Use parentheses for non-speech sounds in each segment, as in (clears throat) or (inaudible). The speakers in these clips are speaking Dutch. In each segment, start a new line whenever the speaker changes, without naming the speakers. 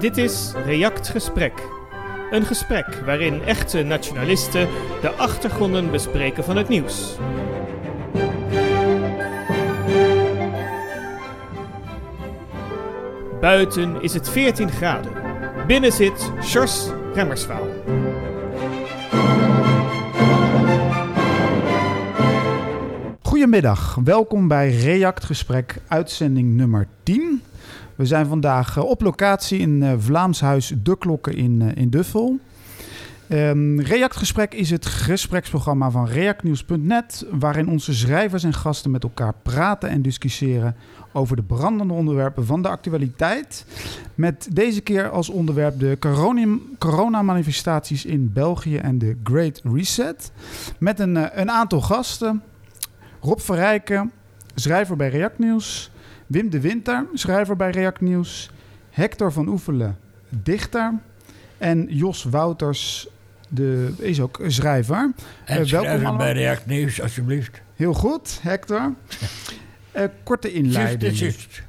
Dit is React Gesprek. Een gesprek waarin echte nationalisten de achtergronden bespreken van het nieuws. Buiten is het 14 graden. Binnen zit Sjors Remmerswaal.
Goedemiddag, welkom bij React Gesprek, uitzending nummer 10. We zijn vandaag eh, op locatie in uh, Vlaams Huis De Klokken in, uh, in Duffel. Um, React Gesprek is het gespreksprogramma van reactnieuws.net... waarin onze schrijvers en gasten met elkaar praten en discussiëren... over de brandende onderwerpen van de actualiteit. Met deze keer als onderwerp de coronamanifestaties in België en de Great Reset. Met een, een aantal gasten... Rob Verrijken, schrijver bij React Nieuws. Wim de Winter, schrijver bij React Nieuws. Hector van Oefelen, dichter. En Jos Wouters, de, is ook schrijver.
En uh, welkom bij React Nieuws, alsjeblieft.
Heel goed, Hector. Uh, (laughs) korte inleiding.
Just, just.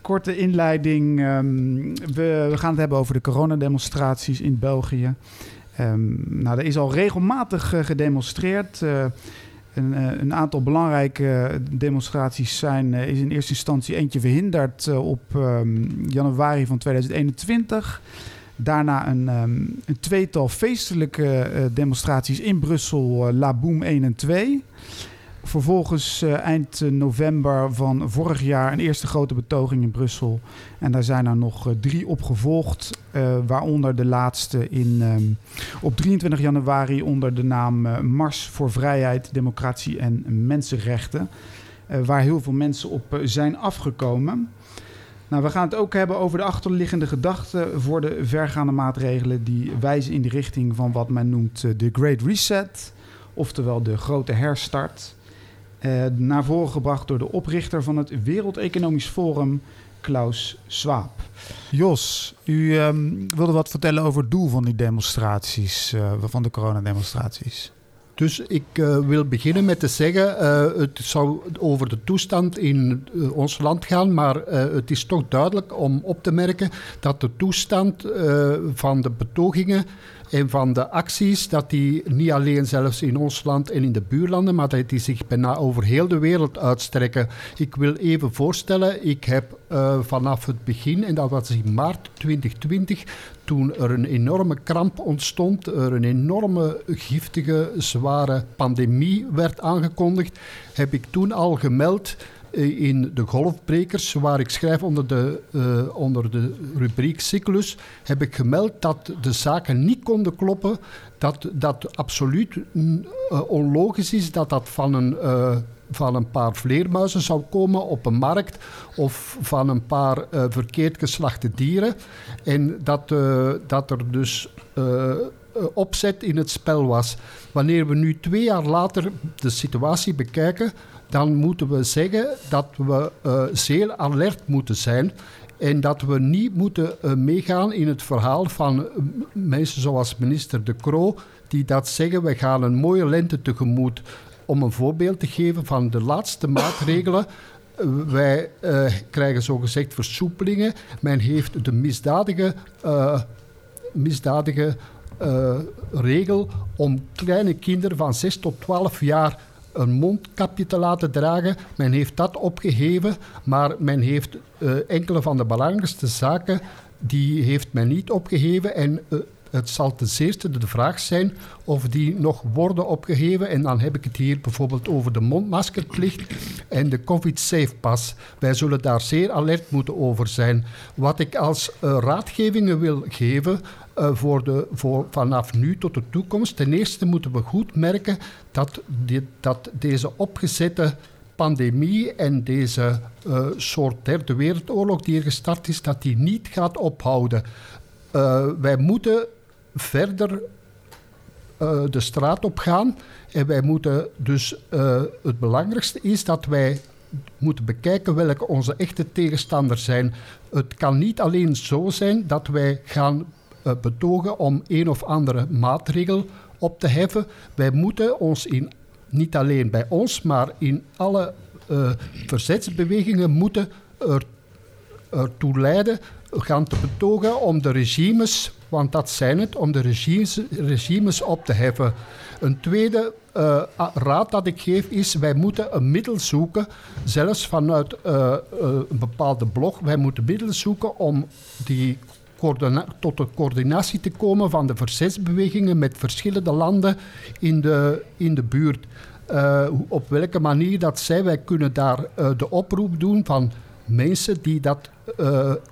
Korte inleiding. Um, we, we, gaan het hebben over de coronademonstraties in België. Um, nou, er is al regelmatig uh, gedemonstreerd. Een, een, aantal belangrijke demonstraties zijn, is in eerste instantie eentje verhinderd op um, januari van 2021. Daarna een, um, een tweetal feestelijke demonstraties in Brussel, La Boom 1 en 2. Vervolgens uh, eind november van vorig jaar een eerste grote betoging in Brussel. En daar zijn er nog drie op gevolgd. waaronder de laatste in, um, op 23 januari onder de naam Mars voor Vrijheid, Democratie en Mensenrechten. waar heel veel mensen op zijn afgekomen. Nou, we gaan het ook hebben over de achterliggende gedachten voor de vergaande maatregelen die wijzen in de richting van wat men noemt de Great Reset, oftewel de grote herstart. Uh, naar voren gebracht door de oprichter van het Wereld Economisch Forum, Klaus Schwab. Jos, u um, wilde wat vertellen over het doel van die demonstraties, uh, van de coronademonstraties.
Dus ik uh, wil beginnen met te zeggen, uh, het zou over de toestand in uh, ons land gaan, maar het is toch duidelijk om op te merken dat de toestand van de betogingen en van de acties, dat die niet alleen zelfs in ons land en in de buurlanden, maar dat die zich bijna over heel de wereld uitstrekken. Ik wil even voorstellen, ik heb uh, vanaf het begin, en dat was in maart 2020, toen er een enorme kramp ontstond, er een enorme giftige, zware pandemie werd aangekondigd, heb ik toen al gemeld in de golfbrekers, waar ik schrijf onder de, uh, onder de rubriek cyclus, heb ik gemeld dat de zaken niet konden kloppen, dat dat absoluut uh, onlogisch is, dat dat van een, uh, van een paar vleermuizen zou komen op een markt of van een paar verkeerd geslachte dieren. En dat, dat er dus opzet in het spel was. Wanneer we nu twee jaar later de situatie bekijken, dan moeten we zeggen dat we uh, zeer alert moeten zijn. En dat we niet moeten uh, meegaan in het verhaal van uh, mensen zoals minister De Croo, die dat zeggen, we gaan een mooie lente tegemoet. Om een voorbeeld te geven van de laatste maatregelen. wij krijgen zogezegd versoepelingen. Men heeft de misdadige, misdadige regel om kleine kinderen van 6 tot 12 jaar een mondkapje te laten dragen. Men heeft dat opgeheven, maar men heeft uh, enkele van de belangrijkste zaken, die heeft men niet opgeheven. En uh, het zal ten zeerste de vraag zijn of die nog worden opgeheven. En dan heb ik het hier bijvoorbeeld over de mondmaskerplicht en de COVID-safe-pas. Wij zullen daar zeer alert moeten over zijn. Wat ik als uh, raadgevingen wil geven, uh, voor de, voor vanaf nu tot de toekomst. Ten eerste moeten we goed merken dat, dit, dat deze opgezette pandemie en deze uh, soort derde wereldoorlog die er gestart is, dat die niet gaat ophouden. Uh, wij moeten verder de straat op gaan en wij moeten dus, het belangrijkste is dat wij moeten bekijken welke onze echte tegenstanders zijn. Het kan niet alleen zo zijn dat wij gaan betogen om een of andere maatregel op te heffen. Wij moeten ons in, niet alleen bij ons, maar in alle uh, verzetsbewegingen moeten er ertoe leiden gaan te betogen om de regimes, want dat zijn het, om de regimes, op te heffen. Een tweede uh, raad dat ik geef is, wij moeten een middel zoeken, zelfs vanuit een bepaalde blog, wij moeten middelen zoeken om die tot de coördinatie te komen van de verzetsbewegingen met verschillende landen in de, in de buurt. op welke manier dat zij, wij kunnen daar de oproep doen van mensen die dat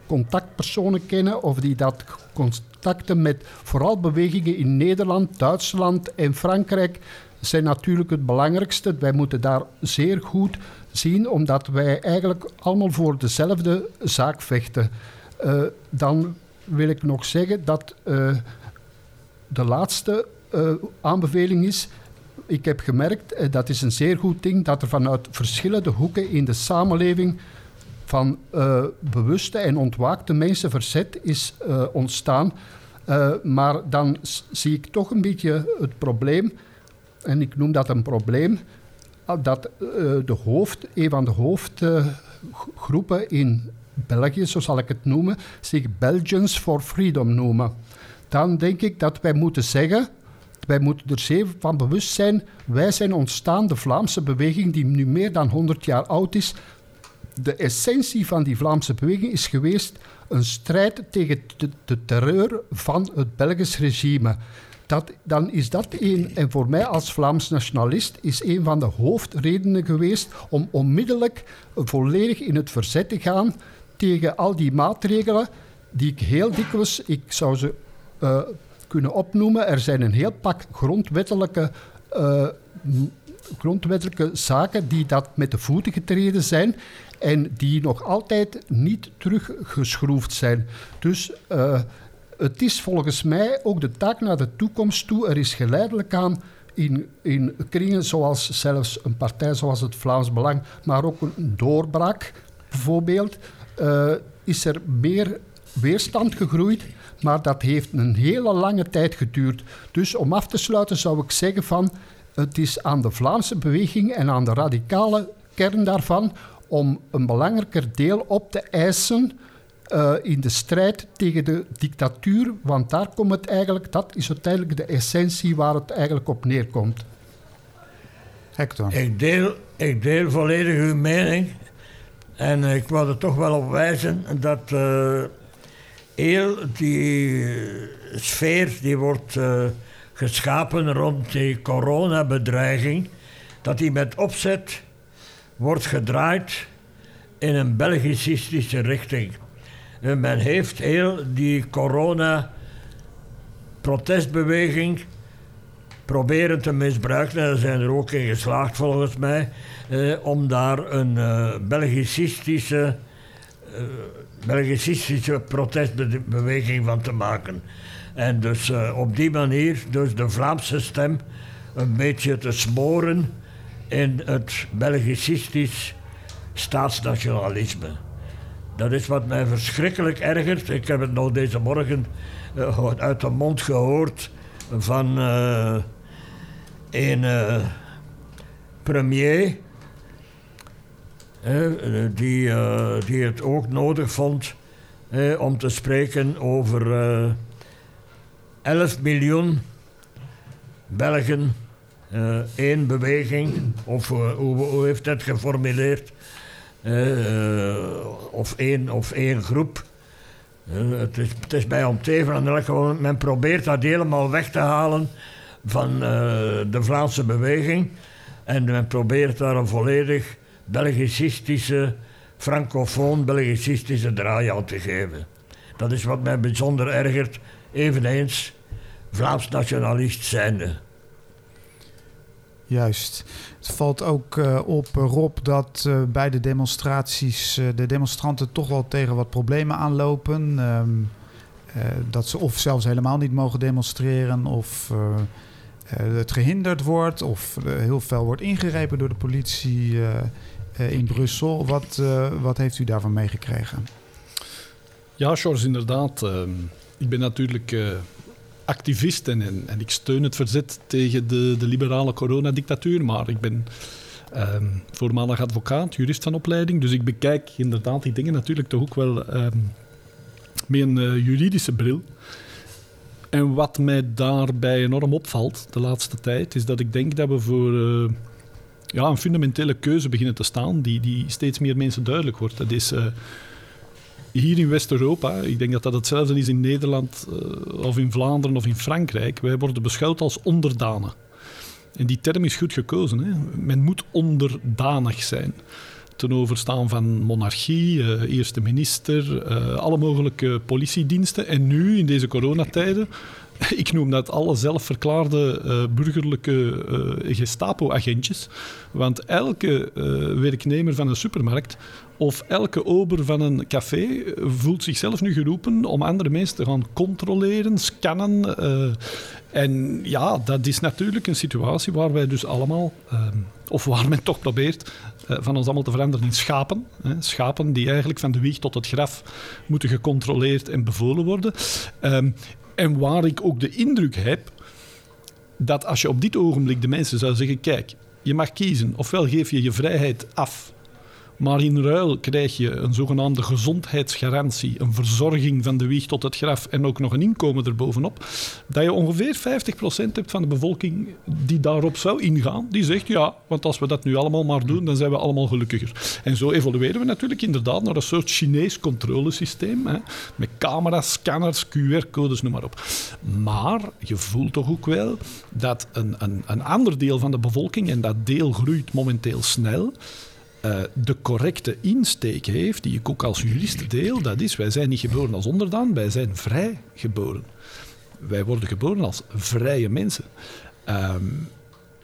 contactpersonen kennen of die dat contacten met vooral bewegingen in Nederland, Duitsland en Frankrijk zijn natuurlijk het belangrijkste. Wij moeten daar zeer goed zien, omdat wij eigenlijk allemaal voor dezelfde zaak vechten. Dan wil ik nog zeggen dat uh, de laatste uh, aanbeveling is. Ik heb gemerkt, dat is een zeer goed ding, dat er vanuit verschillende hoeken in de samenleving van bewuste en ontwaakte mensen verzet is ontstaan. maar dan zie ik toch een beetje het probleem en ik noem dat een probleem, ah, dat de hoofd, een van de hoofdgroepen in België, zo zal ik het noemen, zich Belgians for Freedom noemen. Dan denk ik dat wij moeten zeggen, wij moeten er zeer van bewust zijn, wij zijn ontstaan, de Vlaamse beweging die nu meer dan 100 jaar oud is. De essentie van die Vlaamse beweging is geweest een strijd tegen de, terreur van het Belgisch regime dat, dan is dat een, en voor mij als Vlaams nationalist, is een van de hoofdredenen geweest om onmiddellijk volledig in het verzet te gaan tegen al die maatregelen die ik heel dikwijls, ik zou ze uh, kunnen opnoemen. Er zijn een heel pak grondwettelijke, uh, grondwettelijke zaken die dat met de voeten getreden zijn en die nog altijd niet teruggeschroefd zijn. Dus uh, het is volgens mij ook de taak naar de toekomst toe. Er is geleidelijk aan in, in kringen zoals zelfs een partij zoals het Vlaams Belang, maar ook een doorbraak bijvoorbeeld, uh, is er meer weerstand gegroeid. Maar dat heeft een hele lange tijd geduurd. Dus om af te sluiten zou ik zeggen van het is aan de Vlaamse beweging en aan de radicale kern daarvan om een belangrijker deel op te eisen uh, in de strijd tegen de dictatuur, want daar komt het eigenlijk, dat is uiteindelijk de essentie waar het eigenlijk op neerkomt.
Hector.
Ik deel, ik deel volledig uw mening. En ik wil er toch wel op wijzen dat uh, heel die sfeer die wordt uh, geschapen rond die coronabedreiging, dat die met opzet wordt gedraaid in een Belgicistische richting. Men heeft heel die corona-protestbeweging proberen te misbruiken. En daar zijn er ook in geslaagd volgens mij. Eh, om daar een uh, Belgicistische, protestbeweging van te maken. En dus uh, op die manier dus de Vlaamse stem een beetje te smoren in het Belgicistisch staatsnationalisme. Dat is wat mij verschrikkelijk ergert. Ik heb het nog deze morgen uit de mond gehoord van een premier. Die, die het ook nodig vond om te spreken over 11 miljoen Belgen, één beweging, of hoe, hoe heeft dat geformuleerd? Of, één, of één groep. Het, is, het is bij om teven. Men probeert dat helemaal weg te halen van de Vlaamse beweging. En men probeert daar een volledig Belgicistische, francofoon Belgicistische draai aan te geven. Dat is wat mij bijzonder ergert, eveneens Vlaams nationalist zijnde.
Juist. Het valt ook uh, op, eh, Rob, dat uh, bij de demonstraties uh, de demonstranten toch wel tegen wat problemen aanlopen. Um, dat ze of zelfs helemaal niet mogen demonstreren, of het gehinderd wordt, of heel veel wordt ingrepen door de politie in Brussel. Wat, wat heeft u daarvan meegekregen?
Ja, George, inderdaad. Ehm, ik ben natuurlijk activist en, en, ik steun het verzet tegen de, de liberale coronadictatuur. Maar ik ben ehm, voormalig advocaat, jurist van opleiding. Dus ik bekijk inderdaad die dingen natuurlijk toch ook wel ehm, met een eh, juridische bril. En wat mij daarbij enorm opvalt de laatste tijd, is dat ik denk dat we voor eh, ja, een fundamentele keuze beginnen te staan, die, die steeds meer mensen duidelijk wordt. Dat is eh, hier in West-Europa, ik denk dat dat hetzelfde is in Nederland eh, of in Vlaanderen of in Frankrijk, wij worden beschouwd als onderdanen. En die term is goed gekozen. Hè? Men moet onderdanig zijn ten overstaan van monarchie, uh, eerste minister, alle mogelijke politiediensten. En nu, in deze coronatijden, (laughs) ik noem dat alle zelfverklaarde uh, burgerlijke Gestapo-agentjes. Want elke werknemer van een supermarkt of elke ober van een café voelt zichzelf nu geroepen om andere mensen te gaan controleren, scannen. en ja, dat is natuurlijk een situatie waar wij dus allemaal, of waar men toch probeert, eh, van ons allemaal te veranderen in schapen. Schapen die eigenlijk van de wieg tot het graf moeten gecontroleerd en bevolen worden. Ehm, en waar ik ook de indruk heb dat als je op dit ogenblik de mensen zou zeggen: kijk, je mag kiezen, ofwel geef je je vrijheid af maar in ruil krijg je een zogenaamde gezondheidsgarantie, een verzorging van de wieg tot het graf en ook nog een inkomen erbovenop. Dat je ongeveer 50% hebt van de bevolking die daarop zou ingaan. Die zegt ja, want als we dat nu allemaal maar doen, dan zijn we allemaal gelukkiger. En zo evolueren we natuurlijk inderdaad naar een soort Chinees controlesysteem. Hè, met camera's, scanners, QR-codes, noem maar op. Maar je voelt toch ook wel dat een, een, een ander deel van de bevolking, en dat deel groeit momenteel snel, uh, de correcte insteek heeft, die ik ook als jurist deel, dat is, wij zijn niet geboren als onderdaan, wij zijn vrij geboren. Wij worden geboren als vrije mensen. Um,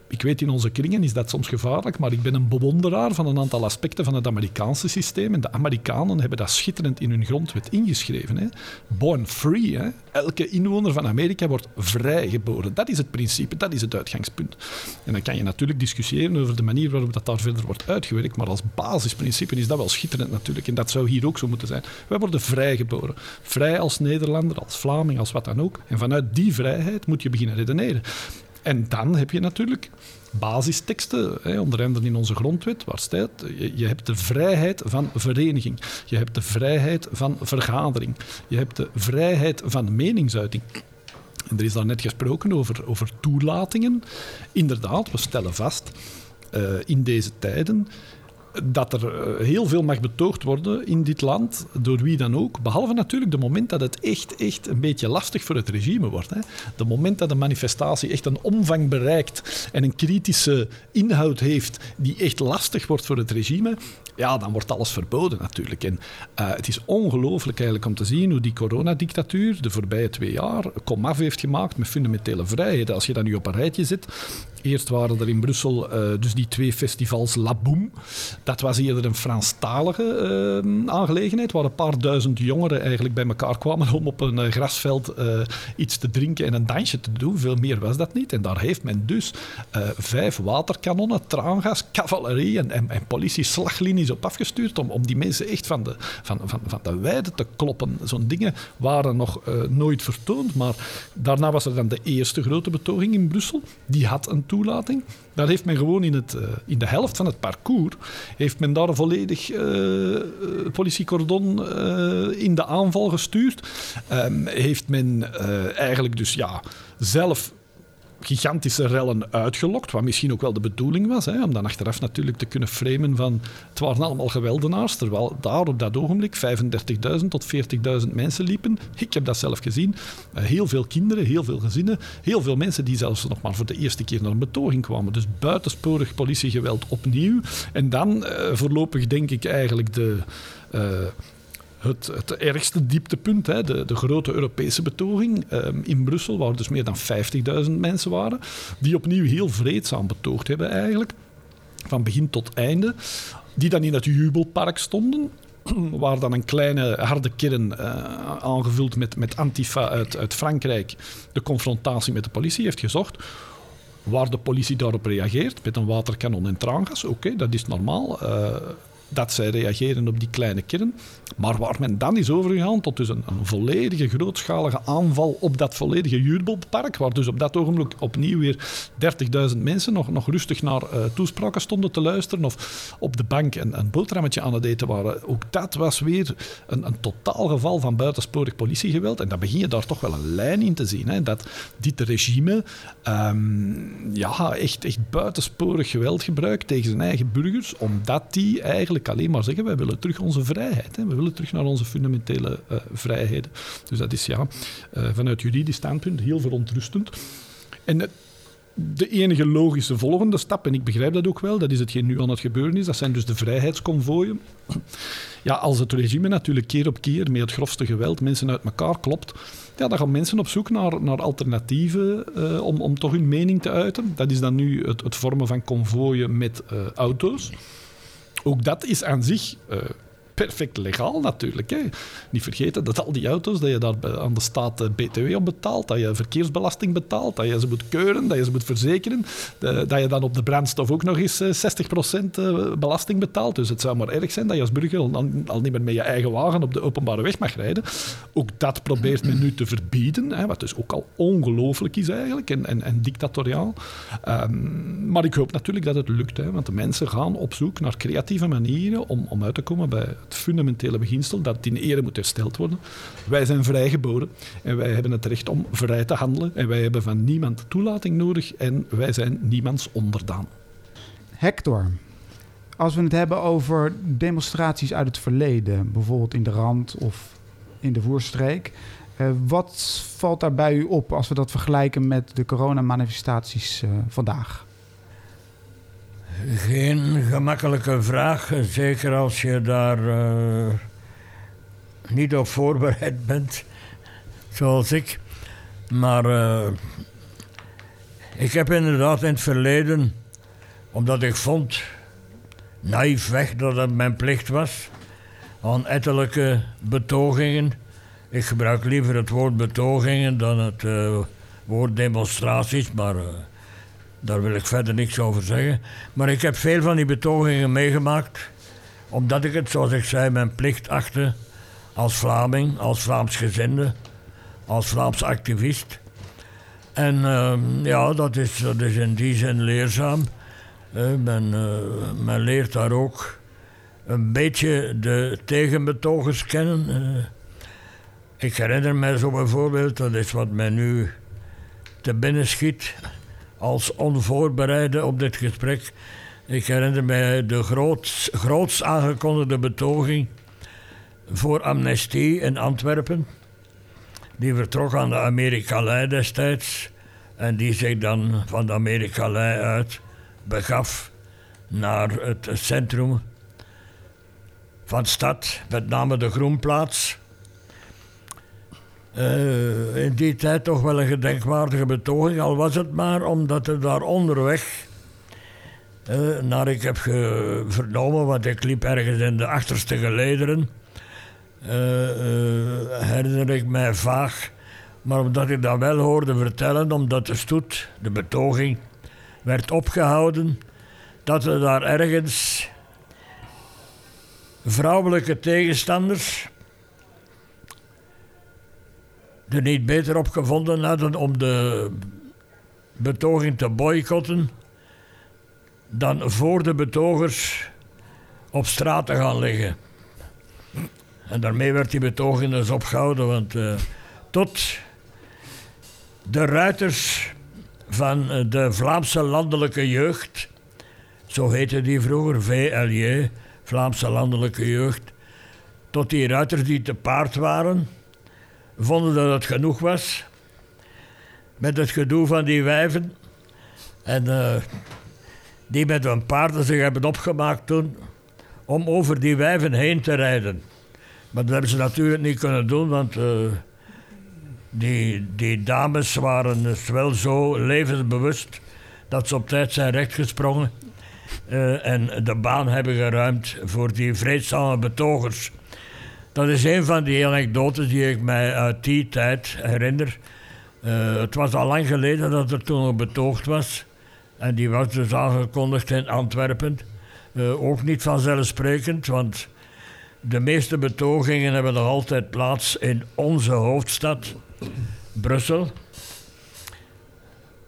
ik weet in onze kringen is dat soms gevaarlijk, maar ik ben een bewonderaar van een aantal aspecten van het Amerikaanse systeem. En de Amerikanen hebben dat schitterend in hun grondwet ingeschreven. Hè. Born free. Hè. Elke inwoner van Amerika wordt vrijgeboren. Dat is het principe, dat is het uitgangspunt. En dan kan je natuurlijk discussiëren over de manier waarop dat daar verder wordt uitgewerkt, maar als basisprincipe is dat wel schitterend natuurlijk. En dat zou hier ook zo moeten zijn. Wij worden vrijgeboren. Vrij als Nederlander, als Vlaming, als wat dan ook. En vanuit die vrijheid moet je beginnen redeneren. En dan heb je natuurlijk basisteksten, hè, onder andere in onze grondwet, waar staat, je, hebt de vrijheid van vereniging, je hebt de vrijheid van vergadering, je hebt de vrijheid van meningsuiting. En er is daar net gesproken over, over toelatingen. Inderdaad, we stellen vast uh, in deze tijden dat er eh, heel veel mag betoogd worden in dit land, door wie dan ook. Behalve natuurlijk de moment dat het echt, echt een beetje lastig voor het regime wordt. Hè. De moment dat een manifestatie echt een omvang bereikt en een kritische inhoud heeft die echt lastig wordt voor het regime, ja, dan wordt alles verboden natuurlijk. En uh, het is ongelooflijk eigenlijk om te zien hoe die coronadictatuur de voorbije twee jaar komaf heeft gemaakt met fundamentele vrijheden. Als je dat nu op een rijtje zit, Eerst waren er in Brussel uh, dus die twee festivals La Boom. Dat was eerder een Franstalige uh, aangelegenheid, waar een paar duizend jongeren eigenlijk bij elkaar kwamen om op een uh, grasveld iets te drinken en een dansje te doen. Veel meer was dat niet. En daar heeft men dus vijf waterkanonnen, traangas, cavalerie en, en, politie slaglinies op afgestuurd om, om die mensen echt van de, van, van, van de weide te kloppen. Zo'n dingen waren nog nooit vertoond, maar daarna was er dan de eerste grote betoging in Brussel. Die had een toelating. Dat heeft men gewoon in, het, uh, in de helft van het parcours, heeft men daar volledig uh, politiecordon in de aanval gestuurd. Um, heeft men eigenlijk dus ja, zelf gigantische rellen uitgelokt, wat misschien ook wel de bedoeling was, hè, om dan achteraf natuurlijk te kunnen framen van het waren allemaal geweldenaars, terwijl daar op dat ogenblik 35.000 tot 40.000 mensen liepen. Ik heb dat zelf gezien. Uh, heel veel kinderen, heel veel gezinnen, heel veel mensen die zelfs nog maar voor de eerste keer naar een betoging kwamen. Dus buitensporig politiegeweld opnieuw. En dan uh, voorlopig denk ik eigenlijk de... Uh, het, het ergste dieptepunt, hè, de, de grote Europese betoging um, in Brussel, waar dus meer dan 50.000 mensen waren, die opnieuw heel vreedzaam betoogd hebben eigenlijk, van begin tot einde, die dan in het jubelpark stonden, (clears throat) waar dan een kleine harde kern uh, aangevuld met, met Antifa uit, uit Frankrijk de confrontatie met de politie heeft gezocht. Waar de politie daarop reageert met een waterkanon en traangas, oké, dat is normaal. Uh, dat zij reageren op die kleine kern. Maar waar men dan is overgegaan tot dus een, volledige grootschalige aanval op dat volledige Jurbelpark, waar dus op dat ogenblik opnieuw weer 30.000 mensen nog, nog rustig naar uh, toespraken stonden te luisteren of op de bank een, een boterhammetje aan het eten waren. Ook dat was weer een, een totaal geval van buitensporig politiegeweld. En dan begin je daar toch wel een lijn in te zien. Hè, dat dit regime um, ja, echt, echt buitensporig geweld gebruikt tegen zijn eigen burgers, omdat die eigenlijk alleen maar zeggen, wij willen terug onze vrijheid. Hè. We willen terug naar onze fundamentele uh, vrijheden. Dus dat is ja, uh, vanuit juridisch standpunt heel verontrustend. En de enige logische volgende stap, en ik begrijp dat ook wel, dat is hetgeen nu aan het gebeuren is, dat zijn dus de vrijheidsconvooien. Ja, als het regime natuurlijk keer op keer met het grofste geweld mensen uit elkaar klopt, ja, dan gaan mensen op zoek naar, naar alternatieven om, om toch hun mening te uiten. Dat is dan nu het, het vormen van konvooien met auto's. Ook dat is aan zich uh, perfect legaal natuurlijk. Hè. Niet vergeten dat al die auto's, dat je daar aan de staat eh, BTW op betaalt, dat je verkeersbelasting betaalt, dat je ze moet keuren, dat je ze moet verzekeren, dat je dan op de brandstof ook nog eens 60% eh, eh, belasting betaalt. Dus het zou maar erg zijn dat je als burger al, niet meer met je eigen wagen op de openbare weg mag rijden. Ook dat probeert men nu te verbieden, hè, wat dus ook al ongelooflijk is eigenlijk en, en, en dictatoriaal. Um, maar ik hoop natuurlijk dat het lukt, hè, want de mensen gaan op zoek naar creatieve manieren om, om uit te komen bij het fundamentele beginsel dat in ere moet hersteld worden. Wij zijn vrijgeboren en wij hebben het recht om vrij te handelen en wij hebben van niemand toelating nodig en wij zijn niemands onderdaan.
Hector, als we het hebben over demonstraties uit het verleden, bijvoorbeeld in de Rand of in de Voerstreek, uh, wat valt daar bij u op als we dat vergelijken met de coronamanifestaties uh, vandaag?
Geen gemakkelijke vraag, zeker als je daar uh, niet op voorbereid bent, zoals ik. Maar uh, ik heb inderdaad in het verleden, omdat ik vond, naïefweg dat het mijn plicht was, aan ettelijke betogingen. Ik gebruik liever het woord betogingen dan het uh, woord demonstraties, maar daar wil ik verder niks over zeggen. Maar ik heb veel van die betogingen meegemaakt. Omdat ik het, zoals ik zei, mijn plicht achtte. Als Vlaming, als Vlaams gezinde, als Vlaams activist. En uh, ja, dat is, dat is in die zin leerzaam. Uh, men, uh, men leert daar ook een beetje de tegenbetogers kennen. Eh, ik herinner mij zo bijvoorbeeld, dat is wat mij nu te binnen schiet als onvoorbereide op dit gesprek. Ik herinner mij de groot, groots aangekondigde betoging voor amnestie in Antwerpen. Die vertrok aan de Amerikalei destijds. En die zich dan van de Amerikalei uit begaf naar het centrum van de stad, met name de Groenplaats. Uh, in die tijd toch wel een gedenkwaardige betoging, al was het maar omdat er daar onderweg, uh, naar ik heb vernomen, want ik liep ergens in de achterste gelederen, uh, herinner ik mij vaag, maar omdat ik dat wel hoorde vertellen, omdat de stoet, de betoging, werd opgehouden, dat er daar ergens vrouwelijke tegenstanders er niet beter op gevonden hadden om de betoging te boycotten dan voor de betogers op straat te gaan liggen. En daarmee werd die betoging dus opgehouden, want uh, tot de ruiters van eh, de Vlaamse landelijke jeugd, zo heette die vroeger, VLJ, Vlaamse landelijke jeugd, tot die ruiters die te paard waren, vonden dat het genoeg was. Met het gedoe van die wijven. En uh, die met hun paarden zich hebben opgemaakt toen om over die wijven heen te rijden. Maar dat hebben ze natuurlijk niet kunnen doen, want uh, die, die dames waren dus wel zo levensbewust dat ze op tijd zijn rechtgesprongen uh, en de baan hebben geruimd voor die vreedzame betogers. Dat is een van die anekdotes die ik mij uit die tijd herinner. Uh, het was al lang geleden dat er toen een betoogd was. En die was dus aangekondigd in Antwerpen. Eh, ook niet vanzelfsprekend, want de meeste betogingen hebben nog altijd plaats in onze hoofdstad, Brussel.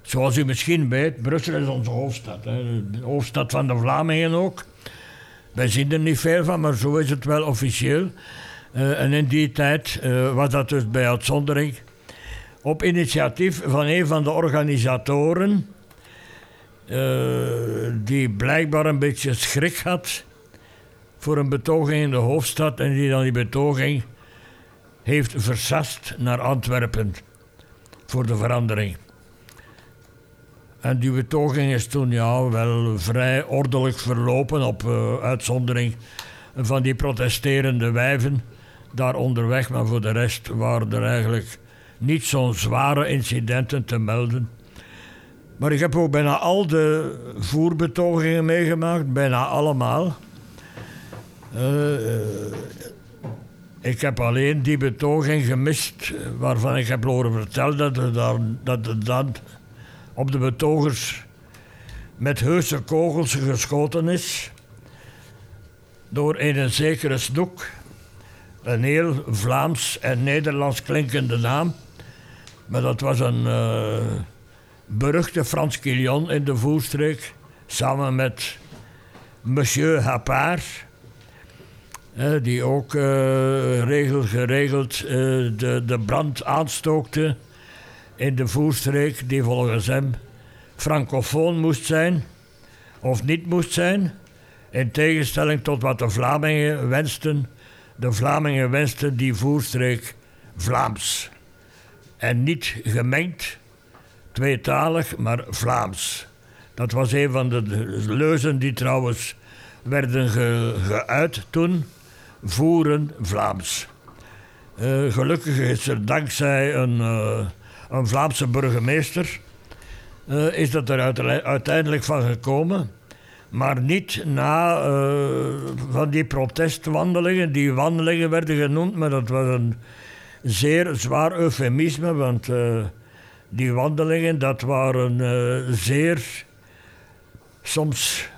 Zoals u misschien weet, Brussel is onze hoofdstad. Hè. De hoofdstad van de Vlamingen ook. Wij zien er niet veel van, maar zo is het wel officieel. Uh, en in die tijd uh, was dat dus bij uitzondering. Op initiatief van een van de organisatoren, uh, die blijkbaar een beetje schrik had voor een betoging in de hoofdstad en die dan die betoging heeft versast naar Antwerpen voor de verandering. En die betoging is toen ja, wel vrij ordelijk verlopen op uitzondering van die protesterende wijven daar onderweg. Maar voor de rest waren er eigenlijk niet zo'n zware incidenten te melden. Maar ik heb ook bijna al de voerbetogingen meegemaakt, bijna allemaal. Uh, uh, ik heb alleen die betoging gemist waarvan ik heb horen vertellen dat er dat dan op de betogers met heuse kogels geschoten is door een zekere Snoek, een heel Vlaams en Nederlands klinkende naam. Maar dat was een uh, beruchte Frans Quillon in de voerstreek, samen met Monsieur Hapard, die ook uh, regel, geregeld de, de brand aanstookte in de voerstreek, die volgens hem francofoon moest zijn of niet moest zijn. In tegenstelling tot wat de Vlamingen wensten. De Vlamingen wensten die voerstreek Vlaams. En niet gemengd, tweetalig, maar Vlaams. Dat was een van de leuzen die trouwens werden ge, geuit toen. Voeren Vlaams. Uh, gelukkig is er dankzij een, uh, een Vlaamse burgemeester... Uh, is dat er uiteindelijk van gekomen maar niet na uh, van die protestwandelingen. Die wandelingen werden genoemd, maar dat was een zeer zwaar eufemisme, want uh, die wandelingen, dat waren uh, zeer soms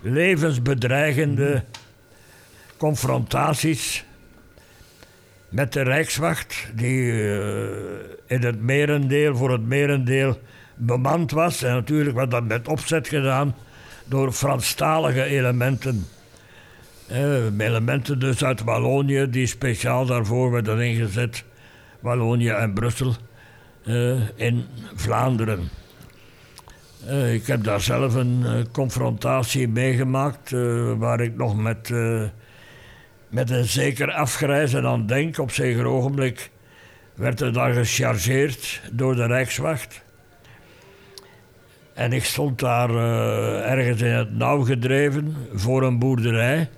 levensbedreigende confrontaties met de Rijkswacht, die in het merendeel, voor het merendeel bemand was. En natuurlijk was dat met opzet gedaan door Franstalige elementen. Eh, elementen dus uit Wallonië die speciaal daarvoor werden ingezet. Wallonië en Brussel eh, in Vlaanderen. Uh, ik heb daar zelf een uh, confrontatie meegemaakt uh, waar ik nog met, met een zeker afgrijzen aan denk. Op zeker ogenblik werd er dan gechargeerd door de Rijkswacht. En ik stond daar uh, ergens in het nauw gedreven voor een boerderij.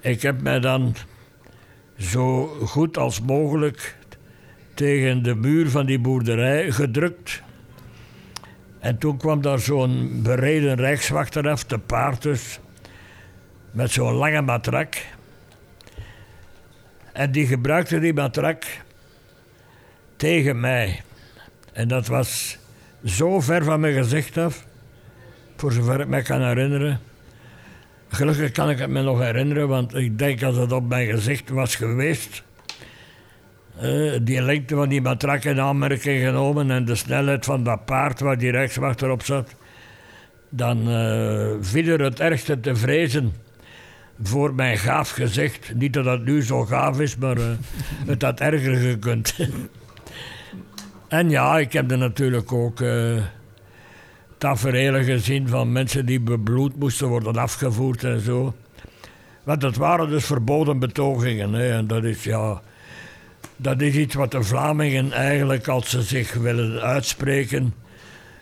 Ik heb mij dan zo goed als mogelijk tegen de muur van die boerderij gedrukt. En toen kwam daar zo'n bereden rijkswachter af, te paard dus, met zo'n lange matrak. En die gebruikte die matrak tegen mij. En dat was zo ver van mijn gezicht af, voor zover ik me kan herinneren. Gelukkig kan ik het me nog herinneren, want ik denk dat het op mijn gezicht was geweest. Uh, die lengte van die matrak in aanmerking genomen en de snelheid van dat paard waar die rechtswachter op zat, dan uh, viel er het ergste te vrezen voor mijn gaaf gezicht. Niet dat dat nu zo gaaf is, maar uh, het had erger gekund. (laughs) En ja, ik heb er natuurlijk ook uh, gezien van mensen die bebloed moesten worden afgevoerd en zo. Want dat waren dus verboden betogingen. Hè. En dat is, ja, dat is iets wat de Vlamingen eigenlijk, als ze zich willen uitspreken,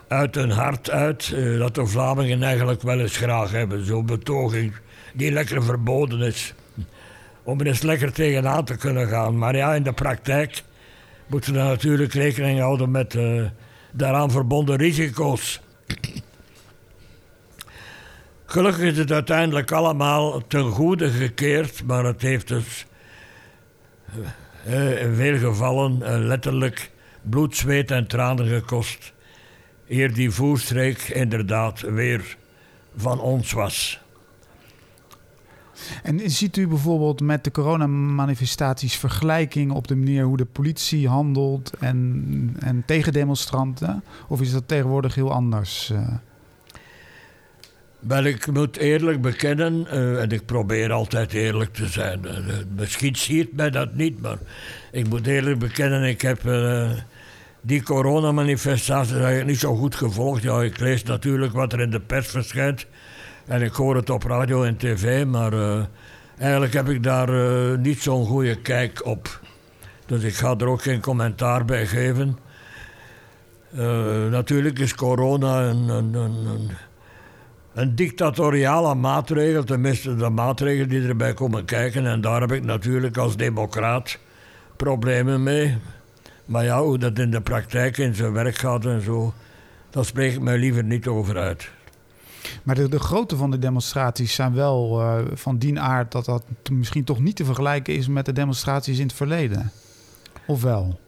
uit hun hart uit, uh, dat de Vlamingen eigenlijk wel eens graag hebben. Zo'n betoging die lekker verboden is. Om er eens lekker tegenaan te kunnen gaan. Maar ja, in de praktijk moeten we natuurlijk rekening houden met uh, daaraan verbonden risico's. Gelukkig is het uiteindelijk allemaal ten goede gekeerd, maar het heeft dus uh, in veel gevallen letterlijk bloed, zweet en tranen gekost. Eer die voerstreek inderdaad weer van ons was.
En ziet u bijvoorbeeld met de coronamanifestaties vergelijking op de manier hoe de politie handelt en, en tegen demonstranten? Of is dat tegenwoordig heel anders? Uh?
Wel, ik moet eerlijk bekennen, uh, en ik probeer altijd eerlijk te zijn. Uh, misschien ziet mij dat niet, maar ik moet eerlijk bekennen, ik heb die coronamanifestaties eigenlijk niet zo goed gevolgd. Ja, ik lees natuurlijk wat er in de pers verschijnt. En ik hoor het op radio en tv, maar uh, eigenlijk heb ik daar uh, niet zo'n goede kijk op. Dus ik ga er ook geen commentaar bij geven. Uh, natuurlijk is corona een, een, een, een, dictatoriale maatregel, tenminste de maatregelen die erbij komen kijken. En daar heb ik natuurlijk als democraat problemen mee. Maar ja, hoe dat in de praktijk in zijn werk gaat en zo, daar spreek ik mij liever niet over uit.
Maar de, de grootte van de demonstraties zijn wel uh, van die aard dat dat misschien toch niet te vergelijken is met de demonstraties in het verleden. Of wel?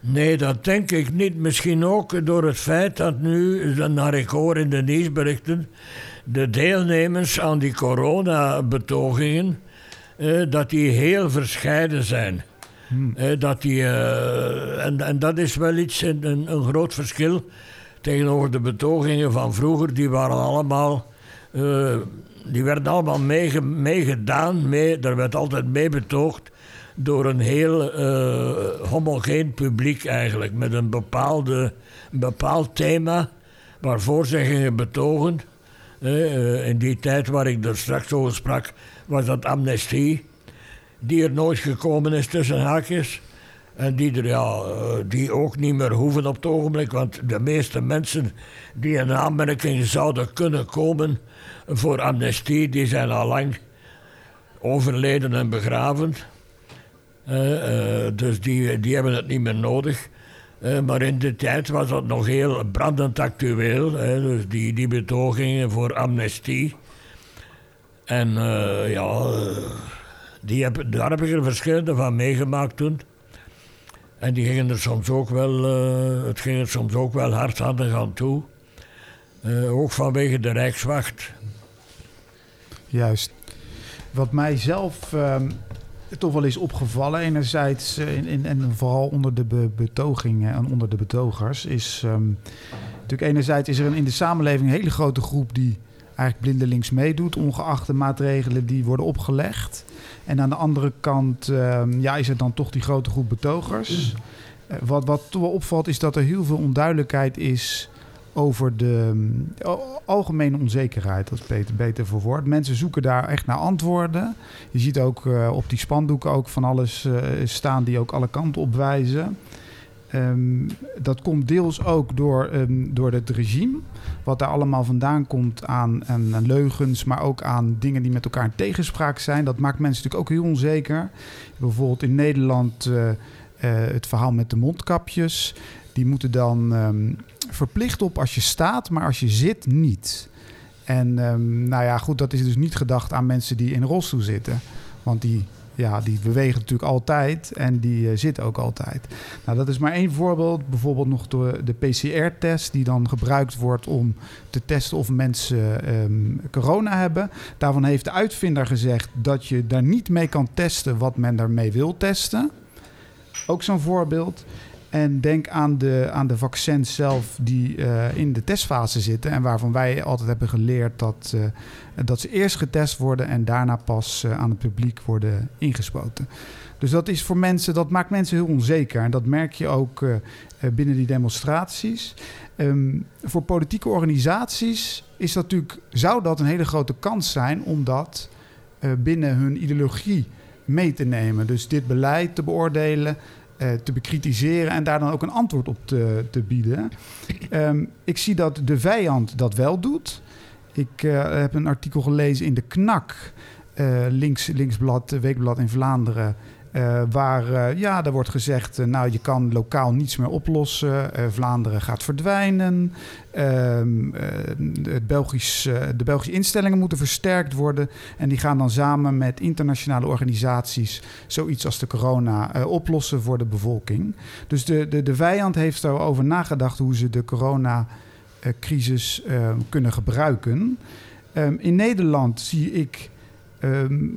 Nee, dat denk ik niet. Misschien ook door het feit dat nu, naar ik hoor in de nieuwsberichten, de deelnemers aan die coronabetogingen, eh, dat die heel verscheiden zijn. Hmm. Eh, dat die, uh, en, en dat is wel iets, een, een groot verschil tegenover de betogingen van vroeger, die waren allemaal. Uh, die werden allemaal meegedaan. Mee, mee, er werd altijd mee betoogd door een heel uh, homogeen publiek eigenlijk. Met een, bepaalde, bepaald thema waarvoor ze gingen betogen. Uh, in die tijd waar ik er straks over sprak, was dat amnestie. Die er nooit gekomen is tussen haakjes. En die, er, ja, eh, die ook niet meer hoeven op het ogenblik. Want de meeste mensen die in aanmerking zouden kunnen komen voor amnestie, die zijn al lang overleden en begraven. Uh, uh, dus die, die hebben het niet meer nodig. Maar in de tijd was dat nog heel brandend actueel. Hè, dus die, die betogingen voor amnestie. En ja, die heb, daar heb ik er verschillende van meegemaakt toen. En die gingen er soms ook wel, uh, het ging er soms ook wel hard aan de gaan toe. Uh, ook vanwege de Rijkswacht.
Juist. Wat mij zelf uh, toch wel is opgevallen, enerzijds uh, in, in, en vooral onder de be betogingen en onder de betogers, is um, natuurlijk enerzijds is er een, in de samenleving een hele grote groep die eigenlijk blindelings meedoet, ongeacht de maatregelen die worden opgelegd. En aan de andere kant ehm, ja, is er dan toch die grote groep betogers. Uh, wat, wat toch wel opvalt is dat er heel veel onduidelijkheid is over de uh, algemene onzekerheid. Dat is beter, beter verwoord. Mensen zoeken daar echt naar antwoorden. Je ziet ook uh, op die spandoeken ook van alles uh, staan die ook alle kanten op wijzen. Um, dat komt deels ook door, um, door het regime. Wat daar allemaal vandaan komt aan, leugens, maar ook aan dingen die met elkaar in tegenspraak zijn. Dat maakt mensen natuurlijk ook heel onzeker. Bijvoorbeeld in Nederland uh, uh, het verhaal met de mondkapjes. Die moeten dan um, verplicht op als je staat, maar als je zit niet. En nou ja, goed, dat is dus niet gedacht aan mensen die in rolstoel zitten. Want die ja, die bewegen natuurlijk altijd en die uh, zitten ook altijd. Nou, dat is maar één voorbeeld. Bijvoorbeeld nog door de PCR-test, die dan gebruikt wordt om te testen of mensen um, corona hebben. Daarvan heeft de uitvinder gezegd dat je daar niet mee kan testen wat men daarmee wil testen. Ook zo'n voorbeeld. En denk aan de, aan de vaccins zelf die uh, in de testfase zitten. En waarvan wij altijd hebben geleerd dat, uh, dat ze eerst getest worden en daarna pas uh, aan het publiek worden ingespoten. Dus dat is voor mensen, dat maakt mensen heel onzeker. En dat merk je ook binnen die demonstraties. Um, voor politieke organisaties is dat natuurlijk, zou dat een hele grote kans zijn om dat binnen hun ideologie mee te nemen. Dus dit beleid te beoordelen te bekritiseren en daar dan ook een antwoord op te, te bieden. Um, ik zie dat de vijand dat wel doet. Ik uh, heb een artikel gelezen in de KNAK, uh, links, linksblad, weekblad in Vlaanderen. Uh, waar uh, ja, er wordt gezegd, uh, nou je kan lokaal niets meer oplossen. Vlaanderen gaat verdwijnen. Ehm, het Belgisch, de Belgische instellingen moeten versterkt worden. En die gaan dan samen met internationale organisaties zoiets als de corona oplossen voor de bevolking. Dus de, de, de vijand heeft erover nagedacht hoe ze de coronacrisis kunnen gebruiken. Ehm, in Nederland zie ik ehm,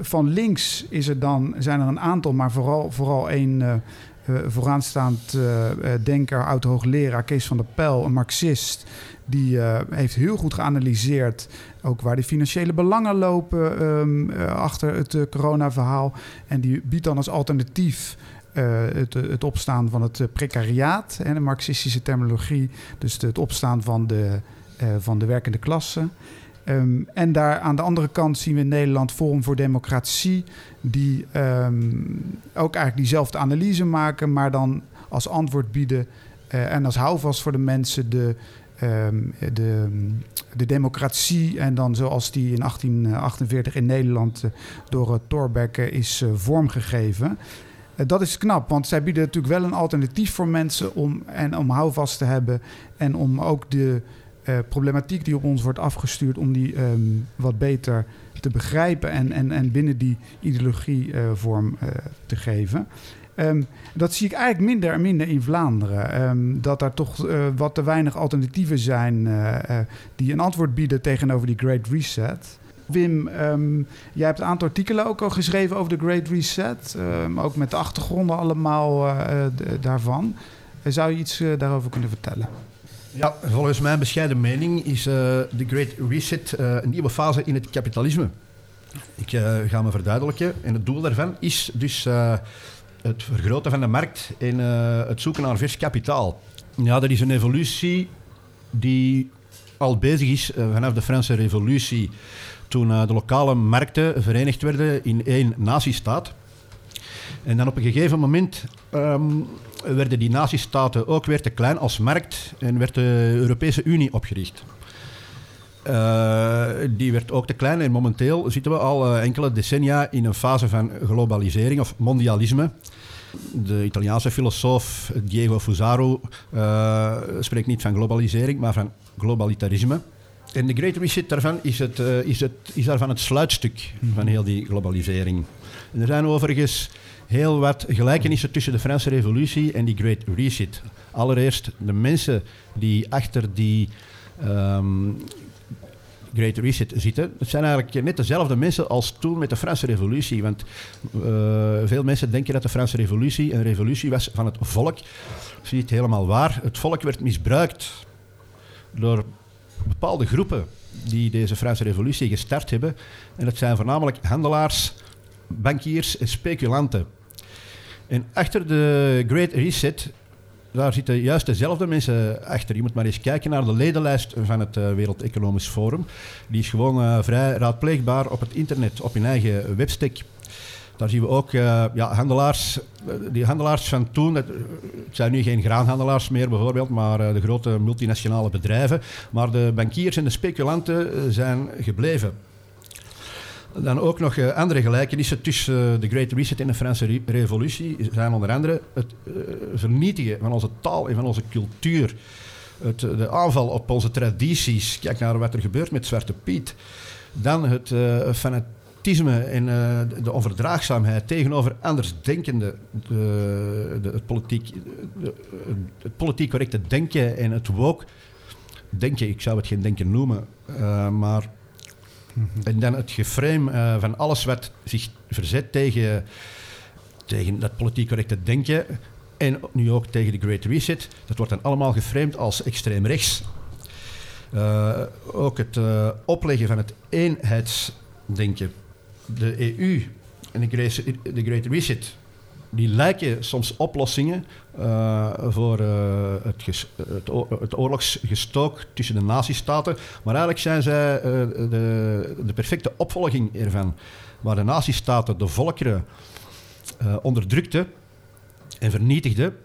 van links is er dan, zijn er een aantal, maar vooral, vooral één uh, vooraanstaand uh, denker, oud-hoogleraar, Kees van der Pijl, een marxist. Die heeft heel goed geanalyseerd ook waar de financiële belangen lopen um, achter het corona-verhaal. En die biedt dan als alternatief het, het, opstaan van het precariaat, en de marxistische terminologie, dus het opstaan van de, van de werkende klasse. Um, en daar aan de andere kant zien we in Nederland Forum voor Democratie, die um, ook eigenlijk diezelfde analyse maken, maar dan als antwoord bieden uh, en als houvast voor de mensen de, um, de, de democratie. En dan zoals die in 1848 in Nederland uh, door uh, Thorbecke is vormgegeven. dat is knap, want zij bieden natuurlijk wel een alternatief voor mensen om, en om houvast te hebben en om ook de uh, problematiek die op ons wordt afgestuurd, om die um, wat beter te begrijpen en, en, en binnen die ideologie uh, vorm uh, te geven. Um, dat zie ik eigenlijk minder en minder in Vlaanderen. Um, dat daar toch wat te weinig alternatieven zijn die een antwoord bieden tegenover die Great Reset. Wim, jij hebt een aantal artikelen ook al geschreven over de Great Reset. ook met de achtergronden allemaal daarvan. zou je iets daarover kunnen vertellen?
Ja, volgens mijn bescheiden mening is uh, de Great Reset uh, een nieuwe fase in het kapitalisme. Ik uh, ga me verduidelijken. En het doel daarvan is dus het vergroten van de markt en het zoeken naar vers kapitaal. Ja, dat is een evolutie die al bezig is vanaf de Franse Revolutie, toen de lokale markten verenigd werden in één nazistaat. En dan op een gegeven moment um, werden die nazistaten ook weer te klein als markt en werd de Europese Unie opgericht. Uh, die werd ook te klein en momenteel zitten we al uh, enkele decennia in een fase van globalisering of mondialisme. De Italiaanse filosoof Diego Fusaro uh, spreekt niet van globalisering, maar van globalitarisme. En de Great Reset daarvan is, het, is, het, is daarvan het sluitstuk van heel die globalisering. En er zijn overigens heel wat gelijkenissen tussen de Franse Revolutie en die Great Reset. Allereerst de mensen die achter die um, Great Reset zitten. Het zijn eigenlijk net dezelfde mensen als toen met de Franse Revolutie. Want uh, veel mensen denken dat de Franse Revolutie een revolutie was van het volk. Dat is niet helemaal waar. Het volk werd misbruikt door bepaalde groepen die deze Franse Revolutie gestart hebben. En dat zijn voornamelijk handelaars, bankiers en speculanten. En achter de Great Reset, daar zitten juist dezelfde mensen achter. Je moet maar eens kijken naar de ledenlijst van het uh, Wereld Economisch Forum. Die is gewoon uh, vrij raadpleegbaar op het internet, op hun eigen webstack. Daar zien we ook uh, ja, handelaars, die handelaars van toen, het zijn nu geen graanhandelaars meer bijvoorbeeld, maar de grote multinationale bedrijven. Maar de bankiers en de speculanten zijn gebleven. Dan ook nog uh, andere gelijkenissen tussen uh, de Great Reset en de Franse Revolutie zijn onder andere het uh, vernietigen van onze taal en van onze cultuur. Het, de aanval op onze tradities. Kijk naar wat er gebeurt met Zwarte Piet. Dan het fanatisme en de onverdraagzaamheid tegenover andersdenkenden. De, de, het, politiek, het politiek correcte denken en het woke denken. Ik zou het geen denken noemen, maar en dan het geframe uh, van alles wat zich verzet tegen, tegen dat politiek correcte denken en nu ook tegen de Great Reset, dat wordt dan allemaal geframed als extreem rechts. Uh, ook het uh, opleggen van het eenheidsdenken. De EU en de Great Reset die lijken soms oplossingen uh, voor uh, het, het, oorlogsgestook tussen de nazistaten. Maar eigenlijk zijn zij uh, de, de, perfecte opvolging ervan. Waar de nazistaten de volkeren onderdrukten en vernietigden,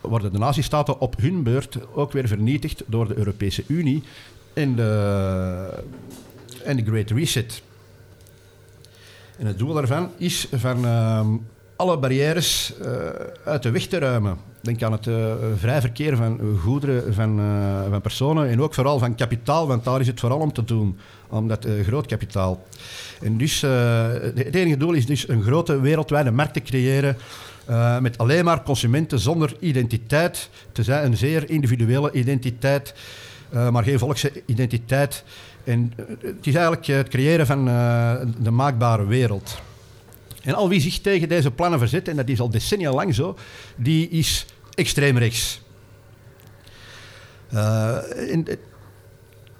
worden de nazistaten op hun beurt ook weer vernietigd door de Europese Unie en de, en de Great Reset. En het doel daarvan is van ehm, alle barrières uh, uit de weg te ruimen. Denk aan het uh, vrij verkeer van goederen, van, uh, van personen en ook vooral van kapitaal, want daar is het vooral om te doen, om dat groot kapitaal. En dus het enige doel is dus een grote wereldwijde markt te creëren met alleen maar consumenten zonder identiteit, te zijn een zeer individuele identiteit, maar geen volksidentiteit. En eh, het is eigenlijk het creëren van de maakbare wereld. En al wie zich tegen deze plannen verzet, en dat is al decennia lang zo, die is extreem rechts. Uh,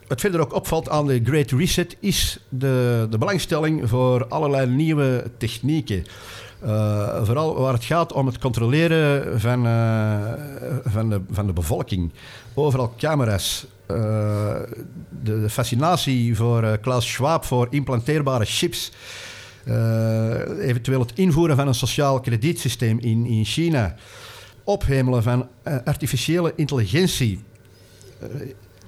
wat verder ook opvalt aan de Great Reset is de, de belangstelling voor allerlei nieuwe technieken. Uh, vooral waar het gaat om het controleren van, uh, van, de, van de bevolking. Overal camera's. De, de, fascinatie voor Klaus Schwab voor implanteerbare chips. Eventueel het invoeren van een sociaal kredietsysteem in, in China. Ophemelen van artificiële intelligentie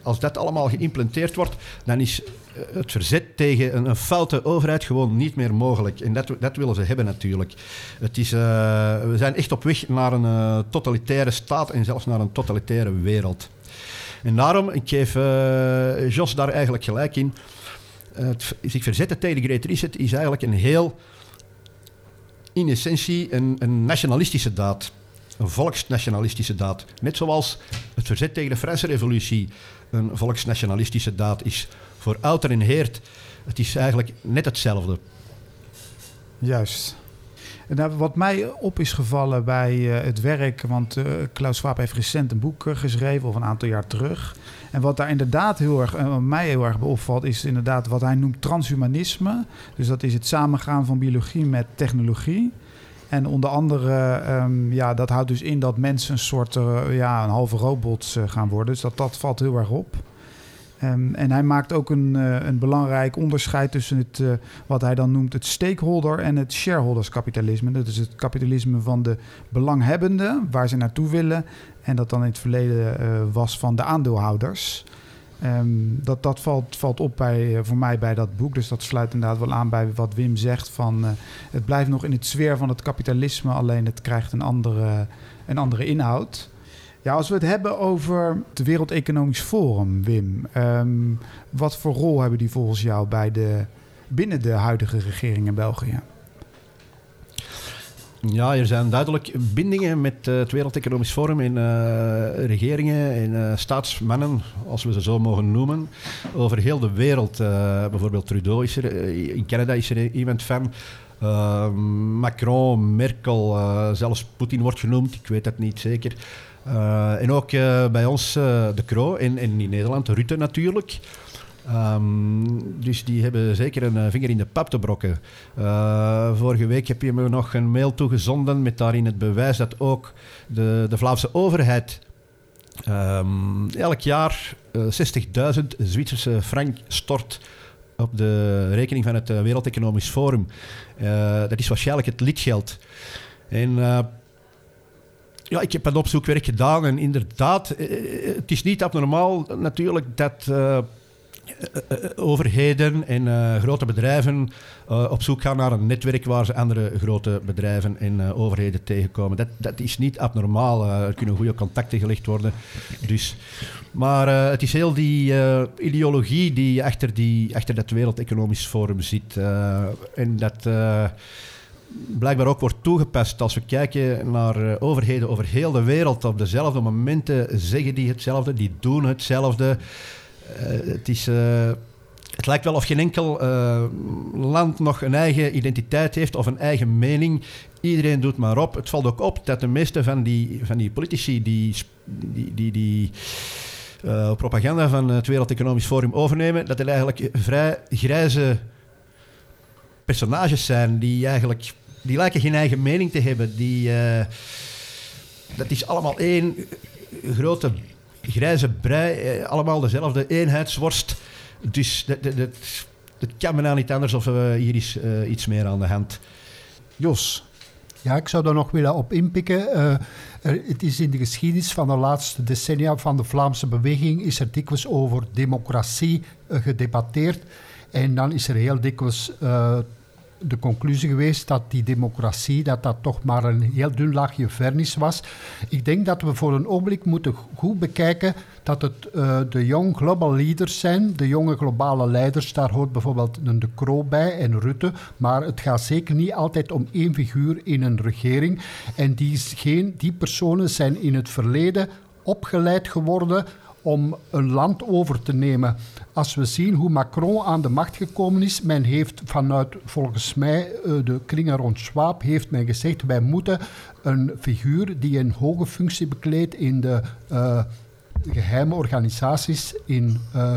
als dat allemaal geïmplementeerd wordt, dan is eh, het verzet tegen een, een foute overheid gewoon niet meer mogelijk. En dat, dat willen ze hebben natuurlijk. Het is, we zijn echt op weg naar een totalitaire staat en zelfs naar een totalitaire wereld. En daarom, ik geef Jos daar eigenlijk gelijk in, het zich verzetten tegen Great Reset is eigenlijk een heel, in essentie, een, een nationalistische daad een volksnationalistische daad. Net zoals het verzet tegen de Franse revolutie een volksnationalistische daad is. Voor ouder en heert, het is eigenlijk net hetzelfde.
Juist. Nou, wat mij op is gevallen bij uh, het werk, want uh, Klaus Schwab heeft recent een boek geschreven, of een aantal jaar terug. En wat daar inderdaad heel erg, wat mij heel erg opvalt, is inderdaad wat hij noemt transhumanisme. Dus dat is het samengaan van biologie met technologie. En onder andere, um, ja, dat houdt dus in dat mensen een soort, uh, ja, een halve robots uh, gaan worden. Dus dat, dat valt heel erg op. Um, en hij maakt ook een, een belangrijk onderscheid tussen het, wat hij dan noemt het stakeholder en het shareholderskapitalisme. Dat is het kapitalisme van de belanghebbenden, waar ze naartoe willen. En dat dan in het verleden was van de aandeelhouders. Um, dat dat valt, valt op bij, eh, voor mij bij dat boek. Dus dat sluit inderdaad wel aan bij wat Wim zegt. Van, uh, het blijft nog in het sfeer van het kapitalisme, alleen het krijgt een andere, een andere inhoud. Ja, als we het hebben over het Wereld Economisch Forum, Wim. Um, wat voor rol hebben die volgens jou bij de, binnen de huidige regering in België?
Ja, er zijn duidelijk bindingen met uh, het Wereld Economisch Forum en uh, regeringen en uh, staatsmannen, als we ze zo mogen noemen, over heel de wereld. bijvoorbeeld Trudeau is er, in Canada is er iemand van. Macron, Merkel, zelfs Poetin wordt genoemd, ik weet dat niet zeker. en ook bij ons de Croo en, en in Nederland Rutte natuurlijk. Um, dus die hebben zeker een eh, vinger in de pap te brokken. Uh, vorige week heb je me nog een mail toegezonden met daarin het bewijs dat ook de, de Vlaamse overheid um, elk jaar uh, eh, 60.000 Zwitserse frank stort op de rekening van het Wereld Economisch Forum. dat is waarschijnlijk het lidgeld. En ja, ik heb een opzoekwerk gedaan en inderdaad, het is niet abnormaal natuurlijk dat eh, eh, overheden en uh, grote bedrijven op zoek gaan naar een netwerk waar ze andere grote bedrijven en overheden tegenkomen. Dat, dat is niet abnormaal. er kunnen goede contacten gelegd worden. Dus, maar het is heel die ideologie die achter, die achter dat Wereld Economisch Forum zit. en dat blijkbaar ook wordt toegepast. Als we kijken naar overheden over heel de wereld, op dezelfde momenten zeggen die hetzelfde, die doen hetzelfde. Eh, het is... Eh, het lijkt wel of geen enkel uh, land nog een eigen identiteit heeft of een eigen mening. Iedereen doet maar op. Het valt ook op dat de meeste van die, van die politici die, die, die, die propaganda van het Wereld Economisch Forum overnemen, dat het eigenlijk vrij grijze personages zijn die eigenlijk die lijken geen eigen mening te hebben. Die, dat is allemaal één grote grijze brei, eh, allemaal dezelfde eenheidsworst. Dus dat, kan me nou niet anders of uh, hier is uh, iets meer aan de hand.
Jos?
Ja, ik zou daar nog willen op inpikken. Het is in de geschiedenis van de laatste decennia van de Vlaamse beweging is er dikwijls over democratie gedebatteerd. En dan is er heel dikwijls de conclusie geweest dat die democratie dat dat toch maar een heel dun laagje vernis was. Ik denk dat we voor een ogenblik moeten goed bekijken dat het uh, de young global leaders zijn, de jonge globale leiders. Daar hoort bijvoorbeeld een De Croo bij en Rutte, maar het gaat zeker niet altijd om één figuur in een regering. En die, geen, die personen zijn in het verleden opgeleid geworden om een land over te nemen. Als we zien hoe Macron aan de macht gekomen is, men heeft vanuit, volgens mij, eh, de kringen rond Schwab, heeft men gezegd, wij moeten een figuur die een hoge functie bekleedt in de uh, geheime organisaties in... Uh,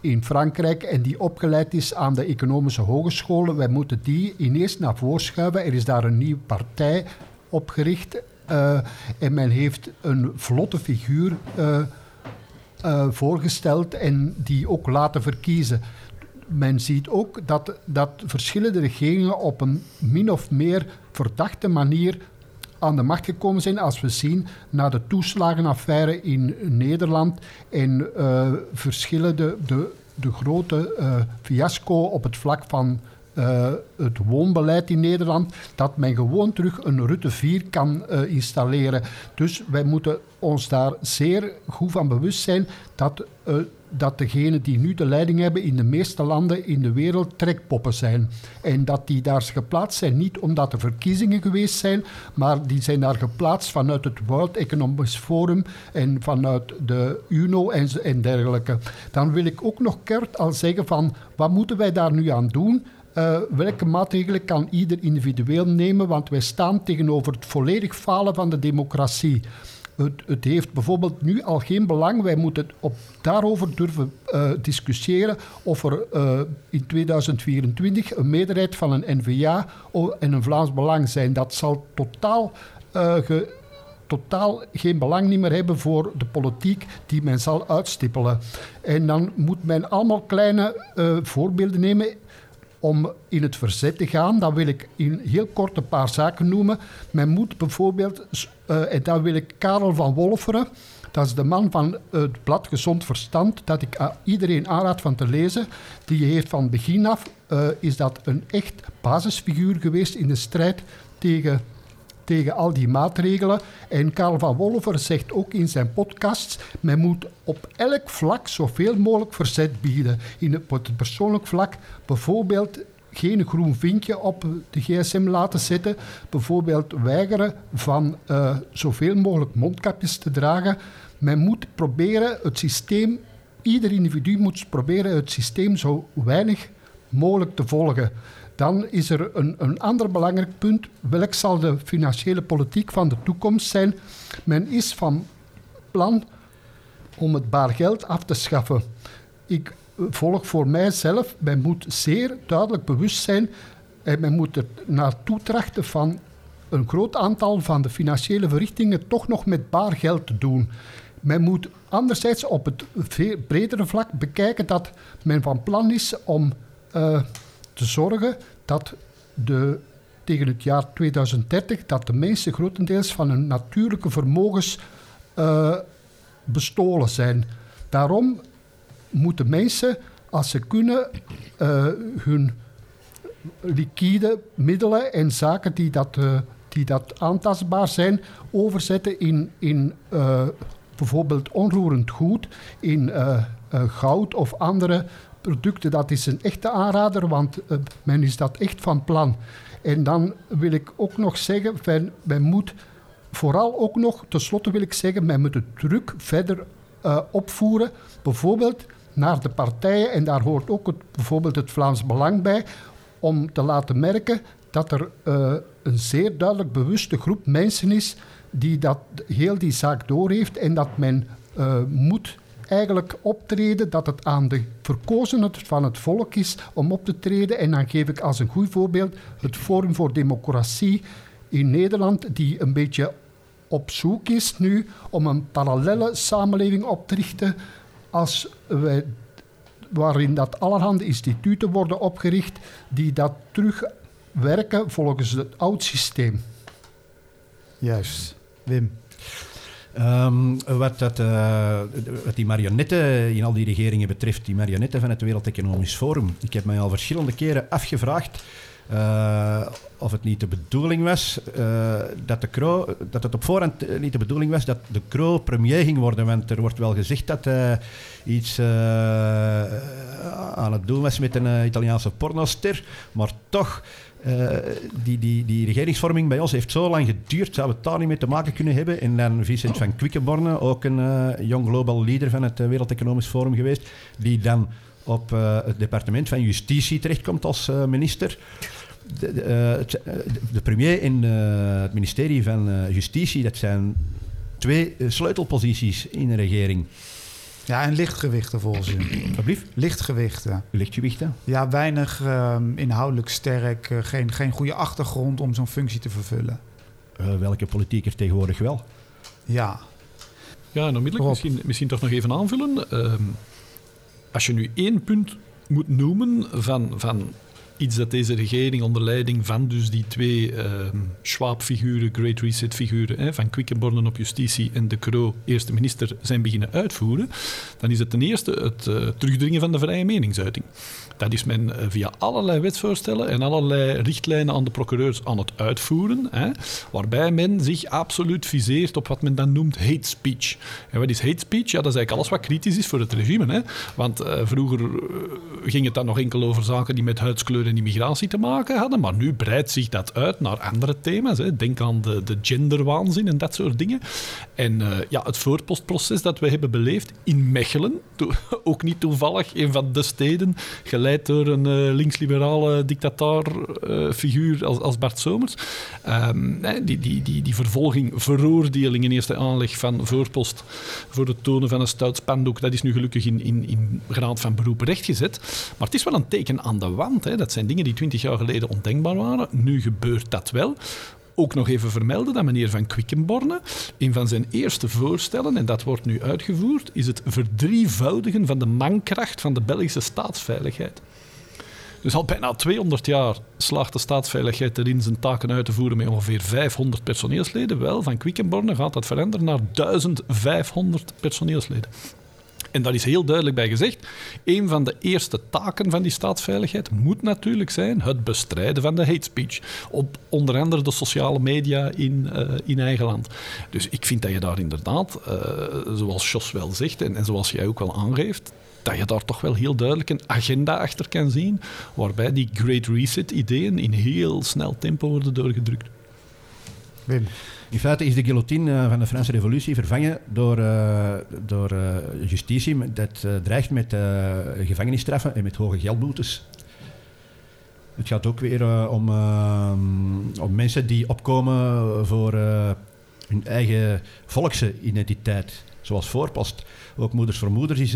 in Frankrijk en die opgeleid is aan de economische hogescholen. Wij moeten die ineens naar voren schuiven. Er is daar een nieuwe partij opgericht en men heeft een vlotte figuur uh, uh, voorgesteld en die ook laten verkiezen. Men ziet ook dat, dat verschillende regeringen op een min of meer verdachte manier aan de macht gekomen zijn. Als we zien naar de toeslagenaffaire in Nederland en uh, verschillende, de, de grote uh, fiasco op het vlak van uh, het woonbeleid in Nederland, dat men gewoon terug een Rutte 4 kan uh, installeren. Dus wij moeten ons daar zeer goed van bewust zijn dat, uh, dat degenen die nu de leiding hebben in de meeste landen in de wereld trekpoppen zijn. En dat die daar geplaatst zijn niet omdat er verkiezingen geweest zijn, maar die zijn daar geplaatst vanuit het World Economic Forum en vanuit de UNO en, en dergelijke. Dan wil ik ook nog kort al zeggen van wat moeten wij daar nu aan doen? Uh, welke maatregelen kan ieder individueel nemen? Want wij staan tegenover het volledig falen van de democratie. Het, het, heeft bijvoorbeeld nu al geen belang. Wij moeten op, daarover durven uh, discussiëren of er uh, in 2024 een meerderheid van een NVA en een Vlaams Belang zijn. Dat zal totaal, totaal geen belang meer hebben voor de politiek die men zal uitstippelen. En dan moet men allemaal kleine voorbeelden nemen om in het verzet te gaan. Dan wil ik in heel kort een paar zaken noemen. Men moet bijvoorbeeld, uh, en daar wil ik Karel van Wolferen, dat is de man van het blad Gezond Verstand, dat ik iedereen aanraad van te lezen. Die heeft van begin af, uh, is dat een echt basisfiguur geweest in de strijd tegen tegen al die maatregelen. En Karel van Wolver zegt ook in zijn podcast: men moet op elk vlak zoveel mogelijk verzet bieden. In het, op het persoonlijk vlak bijvoorbeeld geen groen vinkje op de gsm laten zetten. Bijvoorbeeld weigeren van uh, zoveel mogelijk mondkapjes te dragen. Men moet proberen het systeem, ieder individu moet proberen het systeem zo weinig mogelijk te volgen. Dan is er een, een ander belangrijk punt. Welk zal de financiële politiek van de toekomst zijn? Men is van plan om het baar geld af te schaffen. Ik volg voor mijzelf, men moet zeer duidelijk bewust zijn en men moet er naartoe trachten van een groot aantal van de financiële verrichtingen toch nog met baar geld te doen. Men moet anderzijds op het bredere vlak bekijken dat men van plan is om uh, te zorgen dat de, tegen het jaar 2030 dat de mensen grotendeels van hun natuurlijke vermogens uh, bestolen zijn. Daarom moeten mensen, als ze kunnen, uh, hun liquide middelen en zaken die dat, uh, die dat aantastbaar zijn, overzetten in, in bijvoorbeeld onroerend goed, in goud of andere producten, dat is een echte aanrader, want uh, men is dat echt van plan. En dan wil ik ook nog zeggen, men, moet vooral ook nog, tenslotte wil ik zeggen, men moet de druk verder uh, opvoeren. Bijvoorbeeld naar de partijen, en daar hoort ook het, bijvoorbeeld het Vlaams Belang bij, om te laten merken dat er uh, een zeer duidelijk bewuste groep mensen is die dat, heel die zaak doorheeft en dat men moet eigenlijk optreden, dat het aan de verkozenen van het volk is om op te treden. En dan geef ik als een goed voorbeeld het Forum voor Democratie in Nederland, die een beetje op zoek is nu om een parallele samenleving op te richten als wij, waarin dat allerhande instituten worden opgericht die dat terugwerken volgens het oud systeem.
Juist. Wim.
Um, wat, dat, wat die marionetten in al die regeringen betreft, die marionetten van het Wereld Economisch Forum. Ik heb mij al verschillende keren afgevraagd uh, of het niet de bedoeling was uh, dat, de Kro, dat het op voorhand niet de bedoeling was dat de Kro premier ging worden. Want er wordt wel gezegd dat hij iets aan het doen was met een Italiaanse pornoster. Maar toch eh, die, die, die regeringsvorming bij ons heeft zo lang geduurd, zouden we het daar niet mee te maken kunnen hebben. En dan Vincent van Quickenborne, ook een uh, young global leader van het Wereld Economisch Forum geweest, die dan op het departement van Justitie terechtkomt als minister. De, de, de, premier en het ministerie van Justitie, dat zijn twee sleutelposities in een regering.
Ja, en lichtgewichten volgens u. (clears throat)
Alsjeblieft?
Lichtgewichten.
Lichtgewichten?
Ja, weinig um, inhoudelijk sterk. Uh, geen, geen goede achtergrond om zo'n functie te vervullen.
Uh, welke politiek tegenwoordig wel?
Ja.
Ja, en onmiddellijk misschien, misschien toch nog even aanvullen. Uh, als je nu één punt moet noemen van, van iets dat deze regering onder leiding van dus die twee uh, Great Reset-figuren, van Quickenborne op justitie en De Croo, eerste minister, zijn beginnen uitvoeren, dan is het ten eerste het uh, terugdringen van de vrije meningsuiting. Dat is men eh, via allerlei wetsvoorstellen en allerlei richtlijnen aan de procureurs aan het uitvoeren, hè, waarbij men zich absoluut viseert op wat men dan noemt hate speech. En wat is hate speech? Ja, dat is eigenlijk alles wat kritisch is voor het regime. Hè. Want uh, vroeger uh, ging het dan nog enkel over zaken die met huidskleur en immigratie te maken hadden, maar nu breidt zich dat uit naar andere thema's. Denk aan de, de genderwaanzin en dat soort dingen. En ja, het voorpostproces dat we hebben beleefd in Mechelen, (laughs) ook niet toevallig een van de steden, door een uh, linksliberale dictatorfiguur uh, als, als Bart Somers. Um, die, die, die, die vervolging, veroordeling in eerste aanleg van voorpost voor het tonen van een stout spandoek, dat is nu gelukkig in, in, in graad van beroep rechtgezet. Maar het is wel een teken aan de wand. Hè. Dat zijn dingen die twintig jaar geleden ondenkbaar waren. Nu gebeurt dat wel ook nog even vermelden dat meneer Van Quickenborne, een van zijn eerste voorstellen, en dat wordt nu uitgevoerd, is het verdrievoudigen van de mankracht van de Belgische staatsveiligheid. Dus al bijna 200 jaar slaagt de staatsveiligheid erin zijn taken uit te voeren met ongeveer 500 personeelsleden. Wel, van Quickenborne gaat dat veranderen naar 1500 personeelsleden. En daar is heel duidelijk bij gezegd. Een van de eerste taken van die staatsveiligheid moet natuurlijk zijn het bestrijden van de hate speech. Op onder andere de sociale media in, uh, in eigen land. Dus ik vind dat je daar inderdaad, uh, zoals Jos wel zegt en, en zoals jij ook wel aangeeft, dat je daar toch wel heel duidelijk een agenda achter kan zien, waarbij die Great Reset-ideeën in heel snel tempo worden doorgedrukt.
Wim.
In feite is de guillotine van de Franse revolutie vervangen door, uh, door uh, justitie. Dat dreigt met gevangenisstraffen en met hoge geldboetes. Het gaat ook weer om, om mensen die opkomen voor hun eigen volkse identiteit, zoals voorpost. Ook Moeders voor Moeders is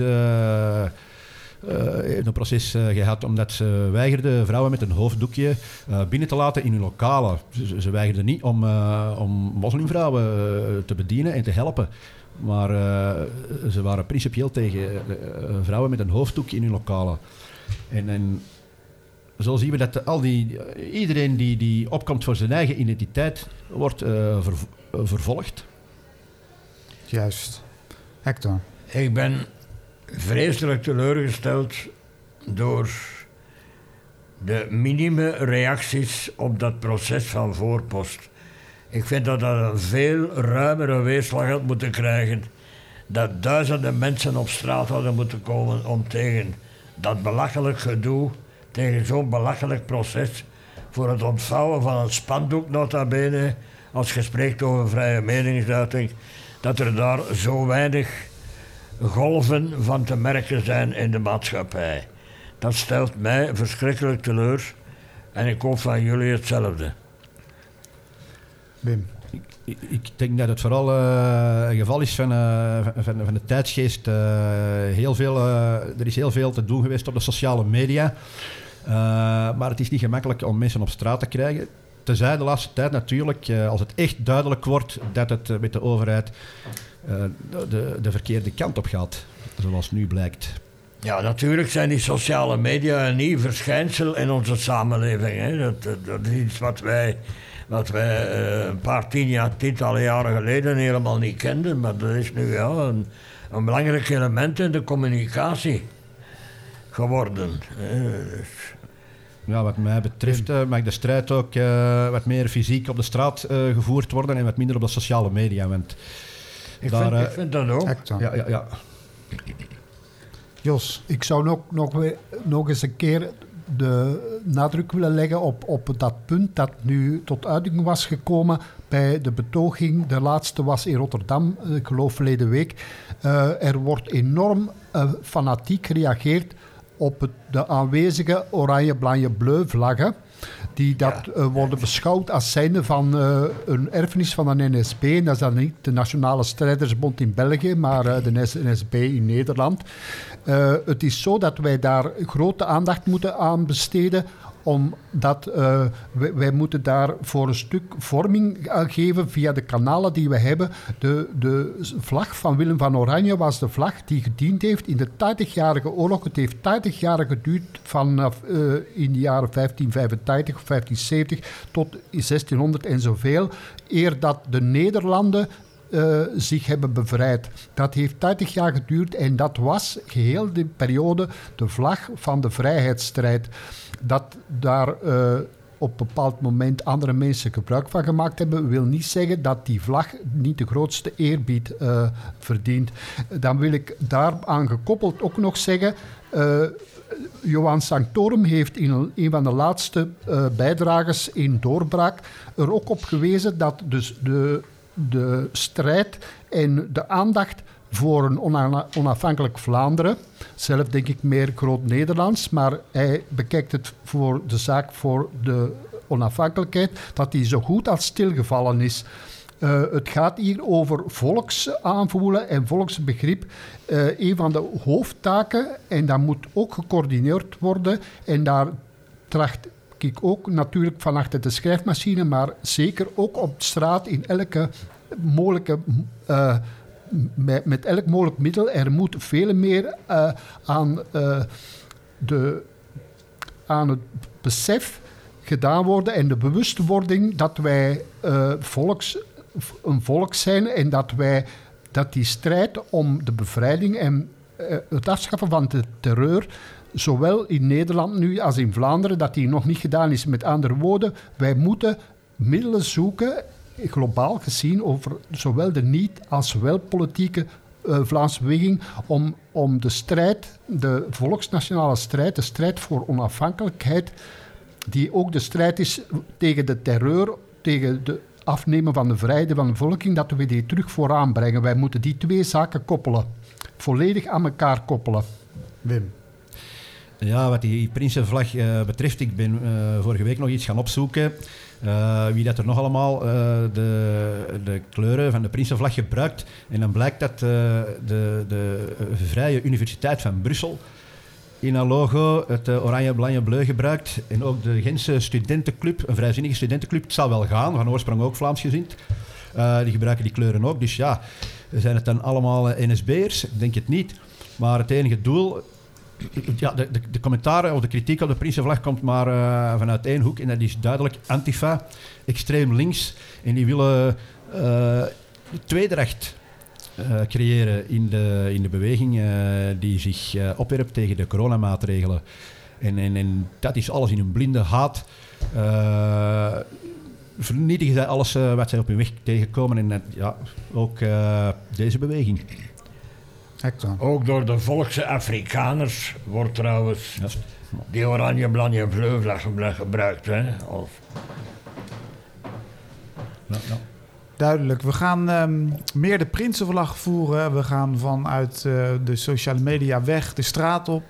uh, een proces uh, gehad omdat ze weigerden vrouwen met een hoofddoekje uh, binnen te laten in hun lokalen. Ze, ze weigerden niet om, om moslimvrouwen te bedienen en te helpen. Maar ze waren principieel tegen vrouwen met een hoofddoekje in hun lokalen. En, en zo zien we dat al die, iedereen die, die opkomt voor zijn eigen identiteit wordt ver, vervolgd.
Juist. Hector.
Ik ben vreselijk teleurgesteld door de minime reacties op dat proces van voorpost. Ik vind dat dat een veel ruimere weerslag had moeten krijgen. Dat duizenden mensen op straat hadden moeten komen om tegen dat belachelijk gedoe, tegen zo'n belachelijk proces, voor het ontvouwen van een spandoek nota bene, als je spreekt over vrije meningsuiting, dat er daar zo weinig golven van te merken zijn in de maatschappij. Dat stelt mij verschrikkelijk teleur en ik hoop van jullie hetzelfde.
Wim.
Ik, ik denk dat het vooral uh, een geval is van, uh, van, van, de tijdsgeest. Uh, heel veel, er is heel veel te doen geweest op de sociale media. maar het is niet gemakkelijk om mensen op straat te krijgen. Tenzij de laatste tijd natuurlijk, als het echt duidelijk wordt dat het met de overheid de, de verkeerde kant op gaat, zoals nu blijkt.
Ja, natuurlijk zijn die sociale media een nieuw verschijnsel in onze samenleving. Hè. Dat, dat, is iets wat wij, wat wij uh, een paar tien jaar, tientallen jaren geleden helemaal niet kenden. Maar dat is nu ja, een, een belangrijk element in de communicatie geworden. Dus.
Ja, wat mij betreft uh, mag de strijd ook uh, wat meer fysiek op de straat uh, gevoerd worden en wat minder op de sociale media. Want
ik, Daar, vind, ik eh, vind dat ook.
Ja, ja, ja.
Jos.
Ik zou nog, nog, nog eens een keer de nadruk willen leggen op, op dat punt dat nu tot uiting was gekomen bij de betoging. De laatste was in Rotterdam, eh, ik geloof verleden week. Uh, er wordt enorm uh, fanatiek gereageerd op het, de aanwezige oranje, blanje, bleu vlaggen. Die dat ja. worden beschouwd als zijnde van uh, een erfenis van de NSB. En dat is dan niet de Nationale Strijdersbond in België, maar uh, de NSB in Nederland. Het is zo dat wij daar grote aandacht moeten aan besteden omdat uh, wij, moeten daar voor een stuk vorming geven via de kanalen die we hebben. De, de vlag van Willem van Oranje was de vlag die gediend heeft in de 80-jarige oorlog. Het heeft 80 jaar geduurd vanaf uh, in de jaren 1585 of 1570 tot 1600 en zoveel. Eer dat de Nederlanden zich hebben bevrijd. Dat heeft 80 jaar geduurd en dat was geheel de periode de vlag van de vrijheidsstrijd. Dat daar uh, op een bepaald moment andere mensen gebruik van gemaakt hebben, wil niet zeggen dat die vlag niet de grootste eerbied uh, verdient. Dan wil ik daaraan gekoppeld ook nog zeggen. Uh, Johan Sanctorum heeft in een van de laatste uh, bijdrages in Doorbraak er ook op gewezen dat dus de de strijd en de aandacht voor een onafhankelijk Vlaanderen. Zelf denk ik meer groot-Nederlands, maar hij bekijkt het voor de zaak voor de onafhankelijkheid, dat die zo goed als stilgevallen is. Uh, het gaat hier over volksaanvoelen en volksbegrip. Uh, een van de hoofdtaken, en dat moet ook gecoördineerd worden. En daar tracht ik ook natuurlijk van achter de schrijfmachine, maar zeker ook op straat in elke mogelijke. Uh, met, met, elk mogelijk middel. Er moet veel meer uh, aan, uh, de, aan het besef gedaan worden en de bewustwording dat wij volks, een volk zijn en dat wij dat die strijd om de bevrijding en het afschaffen van de terreur zowel in Nederland nu als in Vlaanderen, dat die nog niet gedaan is. Met andere woorden, wij moeten middelen zoeken, globaal gezien, over zowel de niet- als wel politieke uh, Vlaamse beweging, om, om de strijd, de volksnationale strijd, de strijd voor onafhankelijkheid, die ook de strijd is tegen de terreur, tegen de afnemen van de vrijheid van de bevolking, dat we die terug vooraan brengen. Wij moeten die twee zaken koppelen. Volledig aan elkaar koppelen. Wim.
Ja, wat die Prinsenvlag uh, betreft, ik ben uh, vorige week nog iets gaan opzoeken. Uh, wie dat er nog allemaal de, de, kleuren van de Prinsenvlag gebruikt. En dan blijkt dat de, de Vrije Universiteit van Brussel in haar logo het oranje, blanje, bleu gebruikt. En ook de Gentse studentenclub, een vrijzinnige studentenclub, het zal wel gaan, van oorsprong ook Vlaams gezind. die gebruiken die kleuren ook. Dus ja, zijn het dan allemaal NSB'ers? Ik denk het niet. Maar het enige doel ja, de, de, de, commentaren of de kritiek op de Prinsenvlag komt maar uh, vanuit één hoek. En dat is duidelijk Antifa, extreem links. En die willen uh, tweedracht uh, creëren in de, in de beweging die zich opwerpt tegen de coronamaatregelen. En, en, en dat is alles in een blinde haat. vernietigen zij alles wat zij op hun weg tegenkomen. En ja, ook deze beweging.
Ook door de volkse Afrikaners wordt trouwens die oranje, blanje vleuvlag gebruikt. Hè? Of...
Duidelijk. We gaan um, meer de Prinsenvlag voeren. We gaan vanuit uh, de sociale media weg de straat op.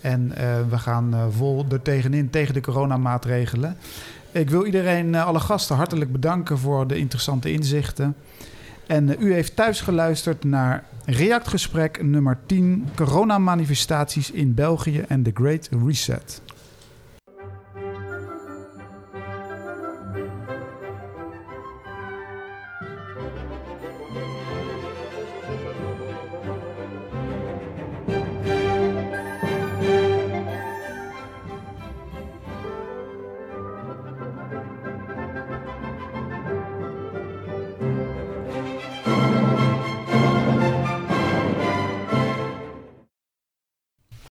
En uh, we gaan uh, vol er tegenin tegen de coronamaatregelen. Ik wil iedereen, alle gasten, hartelijk bedanken voor de interessante inzichten. En u heeft thuis geluisterd naar Reactgesprek nummer 10: Coronamanifestaties in België en The Great Reset.